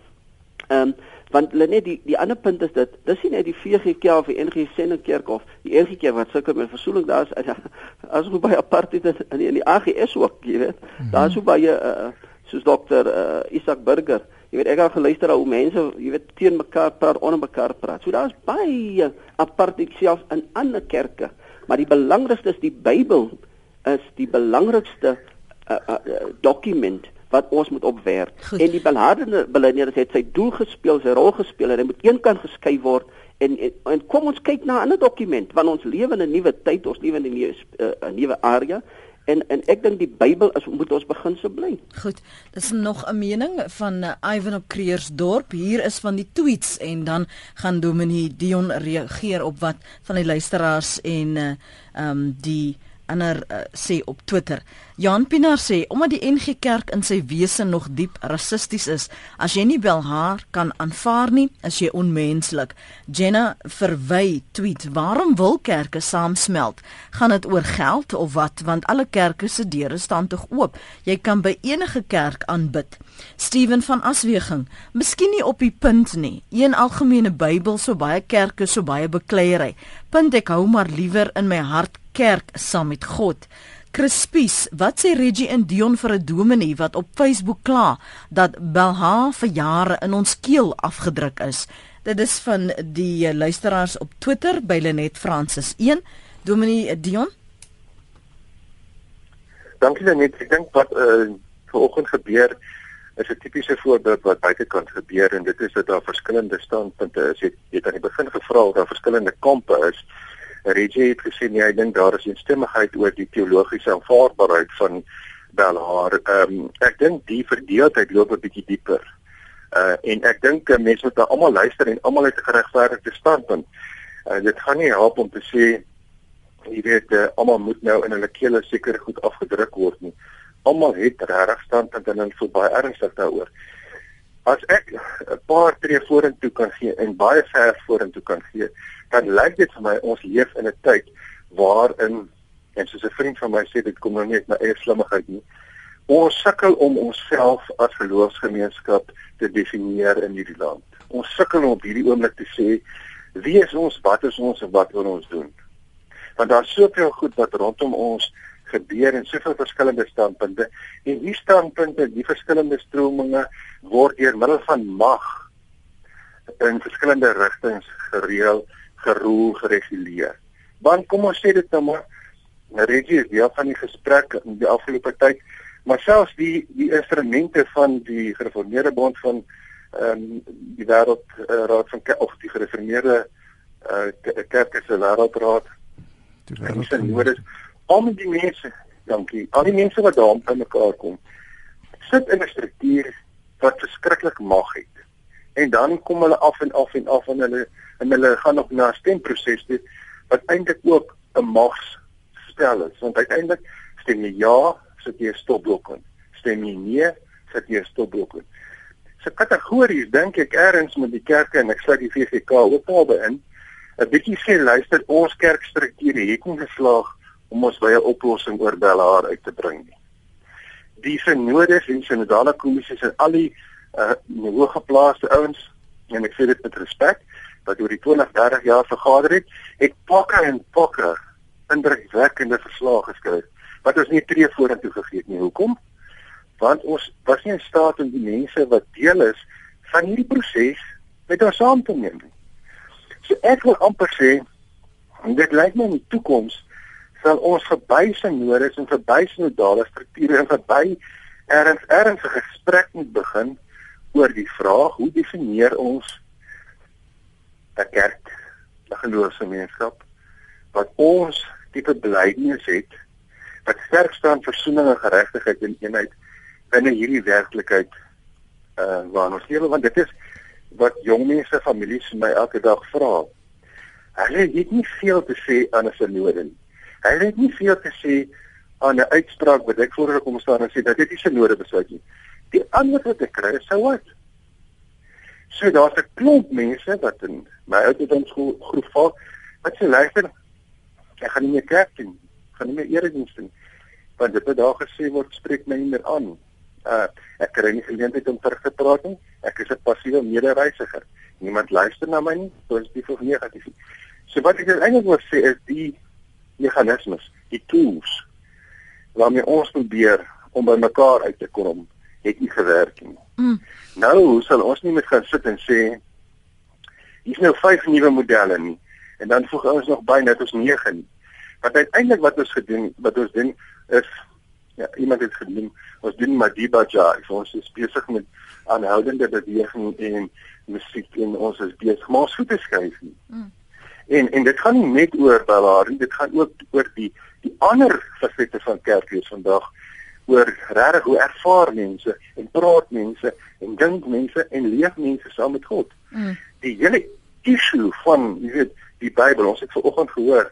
Ehm um, want hulle net die die ander punt is dit dis nie net die VGK of die NG Sennekerk of die enige keer wat sulke met versoening daar is as hoe baie apartheid in die, in die AGS ook jy weet mm -hmm. daar is so baie uh, soos dokter uh, Isak Burger jy weet ek het geluister hoe mense jy weet teen mekaar praat onder mekaar praat so daar is baie apartheid self in ander kerke maar die belangrikste is die Bybel is die belangrikste uh, uh, dokument wat ons moet opwerk. Goed. En die belhardende beleiders het sy doel gespeel, sy rol gespeel en hy moet eenkant geskei word en, en en kom ons kyk na 'n ander dokument want ons lewe in 'n nuwe tyd, ons lewe in 'n nuwe uh, 'n nuwe area en en ek dink die Bybel is moet ons begin so bly. Goed. Dis nog 'n mening van uh, Ivan op Creersdorp. Hier is van die tweets en dan gaan Dominee Dion reageer op wat van die luisteraars en uh um die ander uh, sê op Twitter. Jan Pinaar sê omdat die NG Kerk in sy wese nog diep rassisties is, as jy nie wel haar kan aanvaar nie, is jy onmenslik. Jenna verwy tweet: "Waarom wil kerke saamsmelt? Gaan dit oor geld of wat? Want alle kerke se deure staan tog oop. Jy kan by enige kerk aanbid." Steven van Asweging: "Miskien nie op die punt nie. Een algemene Bybel so baie kerke so baie bekleierery. Punt ek hou maar liewer in my hart kerk saam met God. Crispies, wat sê Reggie en Dion vir 'n dominee wat op Facebook kla dat Belha vir jare in ons keel afgedruk is? Dit is van die luisteraars op Twitter by Lenet Francis 1. Dominee Dion? Dankie Lenet. Ek dink wat uh, vanoggend gebeur is 'n tipiese voorbeeld wat buitekant gebeur en dit is dat daar verskillende standpunte is. Jy het aan die begin gevra of daar verskillende kampe is. Reggie het gesê nee, ek dink daar is eensstemmigheid oor die teologiese aanvaarbaarheid van Belhar. Ehm um, ek dink die verdeeldheid loop 'n bietjie dieper. Uh en ek dink uh, mense moet almal luister en almal 'n geregverdigde standpunt. Uh dit gaan nie help om te sê jy weet uh, almal moet nou in hulle kele seker goed afgedruk word nie. Almal het regtig standpunt en hulle voel baie ernstig daaroor. As ek 'n paar tree vorentoe kan gee en baie ver vorentoe kan gee, dan lyk dit vir my ons leef in 'n tyd waarin en soos 'n vriend van my sê dit kom nou nie uit my eie slimmigheid nie ons sukkel om onsself as geloofsgemeenskap te definieer in hierdie land. Ons sukkel om op hierdie oomblik te sê wie is ons? Wat is ons en wat wil ons doen? Want daar's soveel goed wat rondom ons gebeur en soveel verskillende standpunte. En hierdie standpunte die verskillende strominge word deur middel van mag in verskillende rigtings gereël geroel gereguleer. Want kom ons sê dit nou maar Reggie is deel van die gesprek in die afgelope tyd, maar selfs die die instrumente van die gereformeerde bond van ehm um, die wêreld uh, raad van of die gereformeerde uh, kerke se wêreldraad die wêreld om die mense dankie al die mense wat daar by mekaar kom sit in 'n struktuur wat verskriklik mag het en dan kom hulle af en af en af en hulle en hulle gaan nog na stemproses toe wat eintlik ook 'n magsspel is. Want uiteindelik stem jy ja sit jy 'n stopblok in. Stem jy nee sit jy 'n stopblok in. Se kategories dink ek ergens met die kerke en ek sluit die VGK ook albei in 'n bietjie sê luister ons kerkstrukture hier kom geslaag om ons by 'n oplossing oor Bellaar uit te bring nie. Die synodes en synodale kommissies en al die uh, hooggeplaaste ouens en ek sê dit met respek wat oor die 20, 30 jaar vergader het, het pakke en pakke indrukwekkende verslae geskryf wat ons nie tree vorentoe gegee het nie. Hoekom? Want ons was nie in staat om die mense wat deel is van hierdie proses met ons saam te neem nie. So ek wil amper sê dit lyk my in die toekoms sal ons verby sinodes en verby sinodale strukture en verby erns ernstige gesprek moet begin oor die vraag hoe definieer ons 'n kerk, 'n geloofsgemeenskap wat ons tipe belydenis het wat sterk staan vir versoening en geregtigheid en eenheid binne hierdie werklikheid uh waarin ons lewe want dit is wat jong mense families my elke dag vra. Hulle het nie veel te sê aan 'n synode nie. Hulle het nie veel te sê aan 'n uitspraak wat ek voorheen kom staan en sê dat dit nie synode besluit nie. Die ander wat ek kry sou wat. So daar's 'n klomp mense wat in my ouderdom skool groep val wat sê luister ek gaan nie meer kerk toe nie. Gaan nie meer erediens doen. Want dit wat daar gesê word spreek my nie meer aan. Uh ek kry nie geleentheid om te praat nie. Ek is 'n passiewe medereisiger. Niemand luister na my nie, positief of negatief. So wat ek eintlik wil sê is die meganismes, die tools waarmee ons probeer om by mekaar uit te kom, het nie gewerk nie. Mm. Nou sal ons nie meer gaan sit en sê hier's nou vyf nuwe modelle nie en dan voeg ons nog by net ons 9 nie. Wat uiteindelik wat ons gedoen wat ons doen is ja, iemand het genoem ons doen Madiba Jive. Ons is besig met aanhoudende beweging en musiek en ons is besig maar ons voete skuif nie. Mm. En en dit gaan nie net oor Ballard nie, dit gaan ook oor die die ander fasette van kerklees vandag oor regtig hoe ervaar mense en praat mense en dink mense en leef mense saam met God. Mm. Die hele issue van jy weet die Bybel, ons het vanoggend gehoor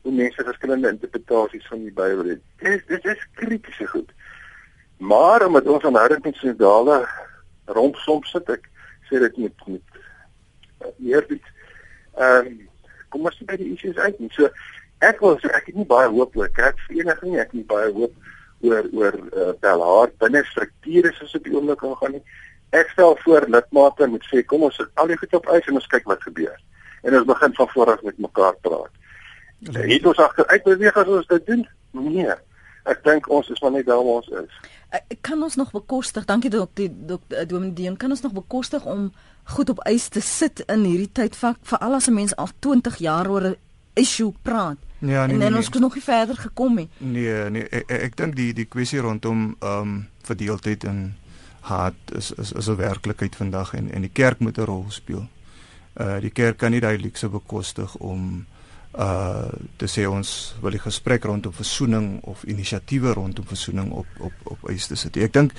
hoe mense verskillende interpretasies van die Bybel het. Dit is dit is kritiese goed. Maar omdat ons aan houding met sinodale rondsom sit, ek sê dit met met eerbied. Ehm um, kom ons by die issues uit. So ek wil sê ek het nie baie hoop oor kerkvereniging nie, ek het nie baie hoop oor oor uh, Belhard binne strukture soos op die oomblik gaan nie. Ek stel voor lidmate moet sê kom ons sit al die goed op ys en ons kyk wat gebeur. En ons begin van voor af met mekaar praat. Ja. Het ons agteruit beweeg as ons dit doen? Nee. Ek dink ons is maar net daar waar ons is. Ek kan ons nog bekostig. Dankie dokter dokter Dominee Deon. Kan ons nog bekostig om goed op ys te sit in hierdie tyd vir veral as 'n mens al 20 jaar oor 'n issue praat? Ja, nee, en, en nee, ons nee. het nog nie verder gekom nie. Nee, nee, ek, ek dink die die kwessie rondom ehm um, verdeeldheid en haat is is is 'n werklikheid vandag en en die kerk moet 'n rol speel. Uh die kerk kan nie duidelik se bekostig om uh te sê ons wil die gesprek rondom versoening of inisiatiewe rondom versoening op op op eis te sit. Ek dink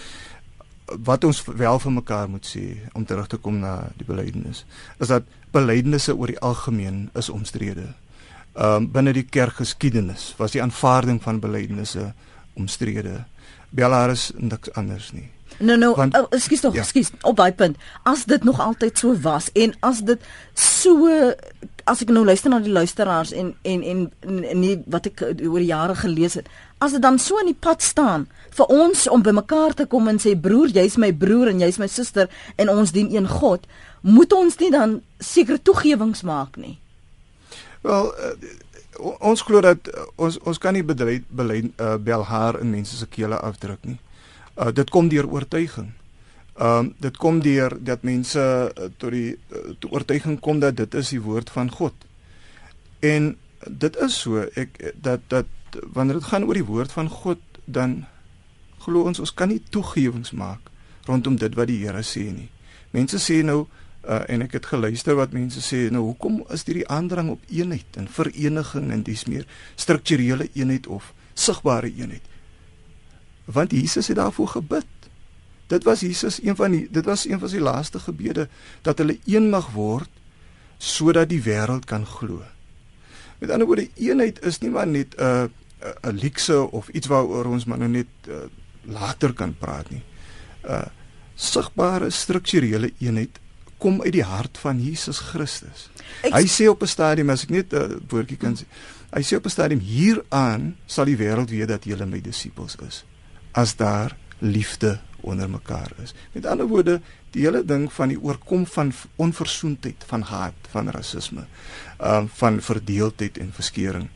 wat ons wel vir mekaar moet sê om terug te kom na die belydenis is dat belydenisse oor die algemeen is omstrede um, binne die kerkgeskiedenis was die aanvaarding van belydenisse omstrede. Bellaris niks anders nie. Nou nou, oh, ekskuus tog, ja. ekskuus. Op daai punt, as dit nog altyd so was en as dit so as ek nou luister na die luisteraars en en en, en nie wat ek oor die jare gelees het, as dit dan so in die pad staan vir ons om by mekaar te kom en sê broer, jy's my broer en jy's my suster en ons dien een God, moet ons nie dan sekere toegewings maak nie? Wel uh, ons glo dat uh, ons ons kan nie beleid beleid uh, bel haar in mense se kele afdruk nie. Uh, dit kom deur oortuiging. Ehm uh, dit kom deur dat mense uh, tot die uh, tot oortuiging kom dat dit is die woord van God. En dit is so ek dat dat wanneer dit gaan oor die woord van God dan glo ons ons kan nie toegewings maak rondom dit wat die Here sê nie. Mense sê nou Uh, en ek het geluister wat mense sê nou hoekom is hierdie aandrang op eenheid en vereniging en dis meer strukturele eenheid of sigbare eenheid? Want Jesus het daarvoor gebid. Dit was Jesus een van die dit was een van sy laaste gebede dat hulle een mag word sodat die wêreld kan glo. Met ander woorde eenheid is nie maar net 'n uh, 'n uh, luukse of iets waaroor ons maar nou net uh, later kan praat nie. 'n uh, sigbare strukturele eenheid kom uit die hart van Jesus Christus. Ek, hy sê op 'n stadium as ek net 'n uh, woordjie kan sê. Hy sê op 'n stadium hieraan sal die wêreld weet dat julle my disippels is as daar liefde onder mekaar is. Met ander woorde, die hele ding van die oorkom van onversoendheid, van haat, van rasisme, ehm um, van verdeeldheid en verskeuring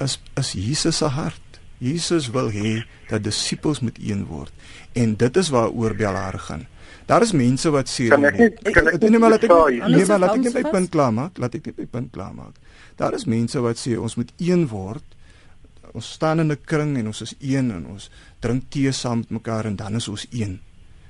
is is Jesus se hart. Jesus wil hê dat disippels moet een word en dit is waaroor Belhare gaan. Daar is mense wat sê kan ek nie kan ek nie maar laat ek nee maar laat ek net my punt klaar maak laat ek net my punt klaar maak daar is mense wat sê ons moet een word ons staan in 'n kring en ons is een en ons drink tee saam met mekaar en dan is ons een.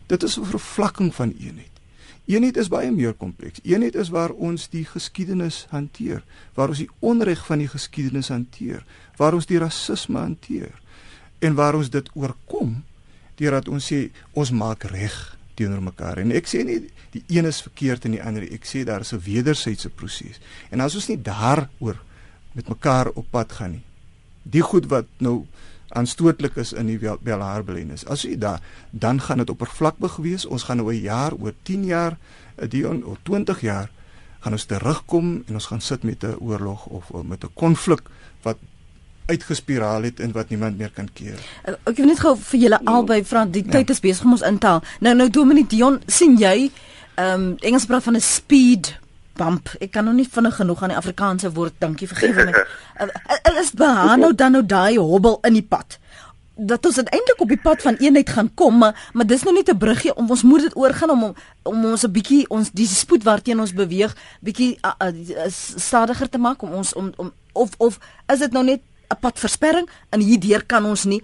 Dit is 'n vervlakking van eenheid. Eenheid is baie meer kompleks. Eenheid is waar ons die geskiedenis hanteer, waar ons die onreg van die geskiedenis hanteer, waar ons die rasisme hanteer en waar ons dit oorkom deurdat ons sê ons maak reg teenoor mekaar. En ek sê nie die een is verkeerd en die ander. Ek sê daar is 'n wederwysige proses. En as ons nie daaroor met mekaar op pad gaan nie. Die goed wat nou aanstootlik is in die Belharbelenis. As jy daar dan gaan dit oppervlakkig wees. Ons gaan nou 'n jaar oor 10 jaar, eh, die oor 20 jaar gaan ons terugkom en ons gaan sit met 'n oorlog of, of met 'n konflik wat uitgespiraal het en wat niemand meer kan keer. Eh, ek wil net gou vir julle albei vra die ja. tyd is besig om ons intaal. Nou nou Dominic Dion, sien jy ehm um, Engels praat van 'n speed bump. Ek kan nog nie vinnig genoeg aan die Afrikaanse woord dankie vergewe my. Dit is behang nou dan nou daai hobbel in die pad. Dat ons uiteindelik op die pad van eenheid gaan kom, maar, maar dis nou net 'n bruggie om ons moet dit oorgaan om om ons 'n bietjie ons die spoed waarteen ons beweeg bietjie uh, uh, stadiger te maak om ons om, om of of is dit nou net 'n padversperring en hierdeur kan ons nie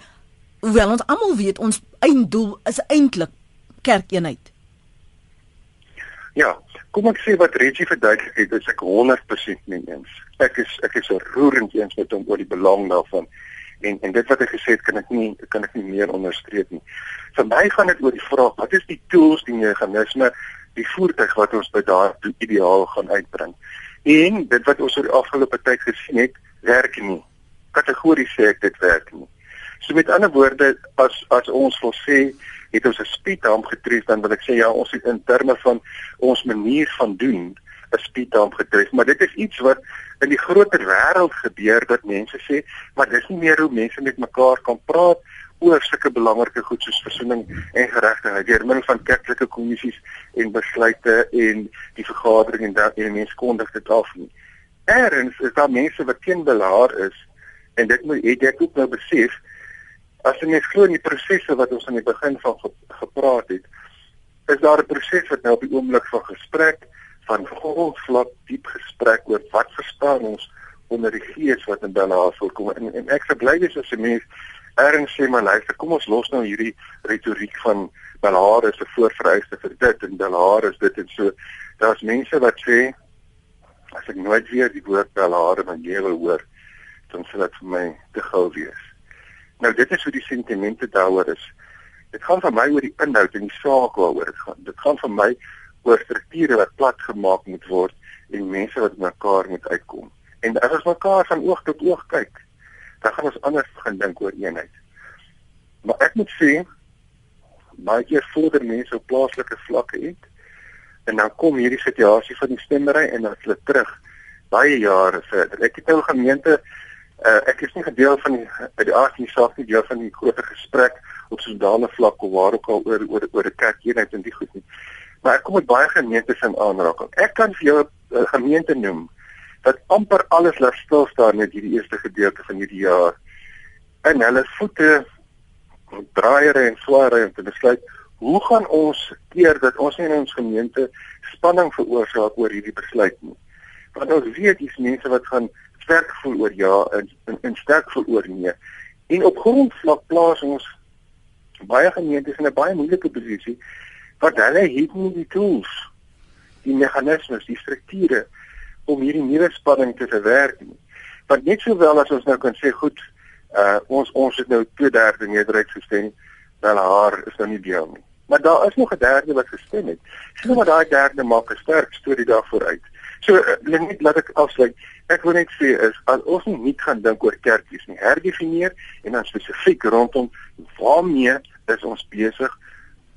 hoewel ons almal weet ons einddoel is eintlik kerkeenheid. Ja, kom ek sê wat Reggie verduidelik het, is ek 100% mee eens. Ek is ek is roerend eens met hom oor die belang daarvan. En en dit wat hy gesê het, kan ek nie kan ek nie meer onderstreep nie. Vir my gaan dit oor die vraag, wat is die tools, die meganisme, die voertuig wat ons by daardie ideaal gaan uitbring? En dit wat ons oor die afgelope tyd gesien het, werk nie. Kategories sê ek dit werk nie. So met ander woorde, as as ons wil sê het ons 'n speedhump getref dan wil ek sê ja ons het in terme van ons manier van doen 'n speedhump getref maar dit is iets wat in die groter wêreld gebeur dat mense sê maar dis nie meer hoe mense met mekaar kan praat oor sulke belangrike goed soos versoening en geregtigheid deur middel van kerklike kommissies en besluite en die vergadering en dan en mense kondig dit af nie. Eerens is daar mense wat teen belaar is en dit moet jy ook nou besef as jy net glo in die prosesse wat ons aan die begin van ge gepraat het, is daar 'n proses wat nou op die oomblik van gesprek van grondvlak diep gesprek oor wat verstaan ons onder die gees wat in Bellaar voorkom en, en ek verbly dis as 'n mens erns sê maar luister kom ons los nou hierdie retoriek van Bellaar is 'n voorvereiste vir dit en Bellaar is dit en so. Daar's mense wat sê as ek nooit weer die woord Bellaar in my lewe hoor dan sal dit vir my te gou wees Nou dit is hoe die sentimente daaroor is. Dit gaan vir my oor die inhoud en die saak waaroor dit gaan. Dit gaan vir my oor strukture wat plat gemaak moet word en mense wat mekaar moet uitkom. En as ons mekaar van oog tot oog kyk, dan gaan ons anders begin dink oor eenheid. Maar ek moet sê baie keer vorder mense op plaaslike vlakke het en dan kom hierdie situasie van die stemmery en dan hulle terug baie jare verder. Ek het nou gemeente Uh, ek is nie gedeel van die by die aard van die saak nie deel van die groot gesprek op sosiale vlak of waar ook al oor oor oor 'n kerkeenheid en die goed nie. Maar ek kom met baie gemeentes in aanraking. Ek kan vir jou 'n uh, gemeente noem wat amper alles laat stil staan met hierdie eerste gedeelte van hierdie jaar. En hulle voete draaiere en swaare om te besluit hoe gaan ons keer dat ons in ons gemeente spanning veroorsaak oor hierdie besluit nie. Want ons weet dis mense wat gaan sterk voel oor ja en en, en sterk voel oor nee. En op grondvlak plaas ons baie gemeentes in 'n baie moeilike posisie wat hulle het nie die tools, die meganismes, die strukture om hierdie nuwe spanning te verwerk nie. Want net sowel as ons nou kan sê goed, uh ons ons het nou 2/3 meerderheid gestem, wel haar is nou nie deel nie. Maar daar is nog 'n derde wat gestem het. Sien maar daai derde maak 'n sterk storie daarvoor uit. So uh, net laat ek afsluit. Ek wil net sê is as ons nie gaan dink oor kerkies nie, herdefinieer en dan spesifiek rondom waarmee is ons besig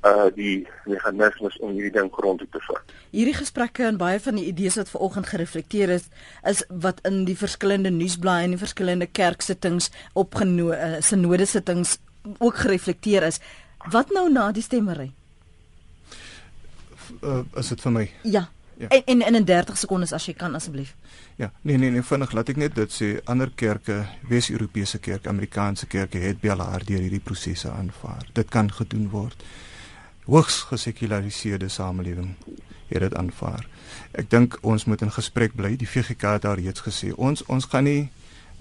uh die meganismes om hierdie ding grond te vat. Hierdie gesprekke en baie van die idees wat vanoggend gereflekteer is, is wat in die verskillende nuusblaaie en die verskillende kerksittings opgenooi uh, sinode sittings ook gereflekteer is. Wat nou na die stemmery? Uh, is dit vir my? Ja. Ja. En, en in 'n 30 sekondes as jy kan asseblief. Ja, nee nee nee, vinnig laat ek net dit sê. Ander kerke, Wes-Europese kerke, Amerikaanse kerke het belaar deur hierdie prosesse aanvaar. Dit kan gedoen word. Hoogs gesekulariseerde samelewing het dit aanvaar. Ek dink ons moet in gesprek bly. Die VGK het daar reeds gesê ons ons gaan nie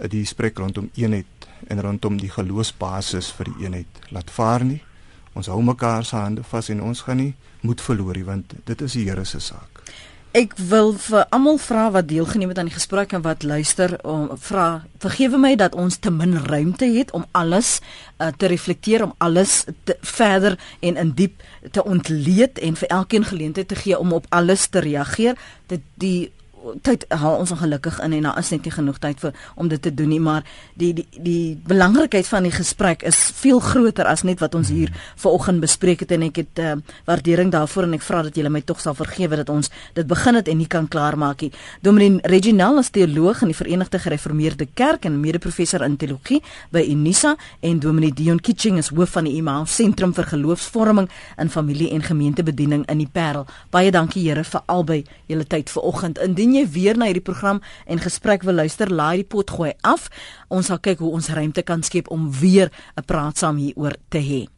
die gesprek rondom eenheid en rondom die geloofsbasis vir die eenheid laat vaar nie. Ons hou mekaar se hande vas en ons gaan nie moed verloor nie want dit is die Here se saak. Ek wil vir almal vra wat deelgeneem het aan die gesprek en wat luister om vra vergewe my dat ons te min ruimte het om alles uh, te reflekteer om alles te, verder en in diep te ontleed en vir elkeen geleentheid te gee om op alles te reageer. Dit die tyd haal ons ongelukkig in en daar is net nie genoeg tyd vir om dit te doen nie maar die die die belangrikheid van die gesprek is veel groter as net wat ons hier vanoggend bespreek het en ek het uh, waardering daarvoor en ek vra dat julle my tog sal vergewe dat ons dit begin het en nie kan klaarmaak nie Dominee Reginald is teoloog in die Verenigde Gereformeerde Kerk en mede-professor in teologie by Unisa en Dominee Dion Kitching is hoof van die Imam Sentrum vir Geloofsvorming in Familie en Gemeentebediening in die Parel. Baie dankie Here vir albei julle tyd vanoggend. Indien jy weer na hierdie program en gesprek wil luister, laai die pot gooi af. Ons sal kyk hoe ons ruimte kan skep om weer 'n praat saam hieroor te hê.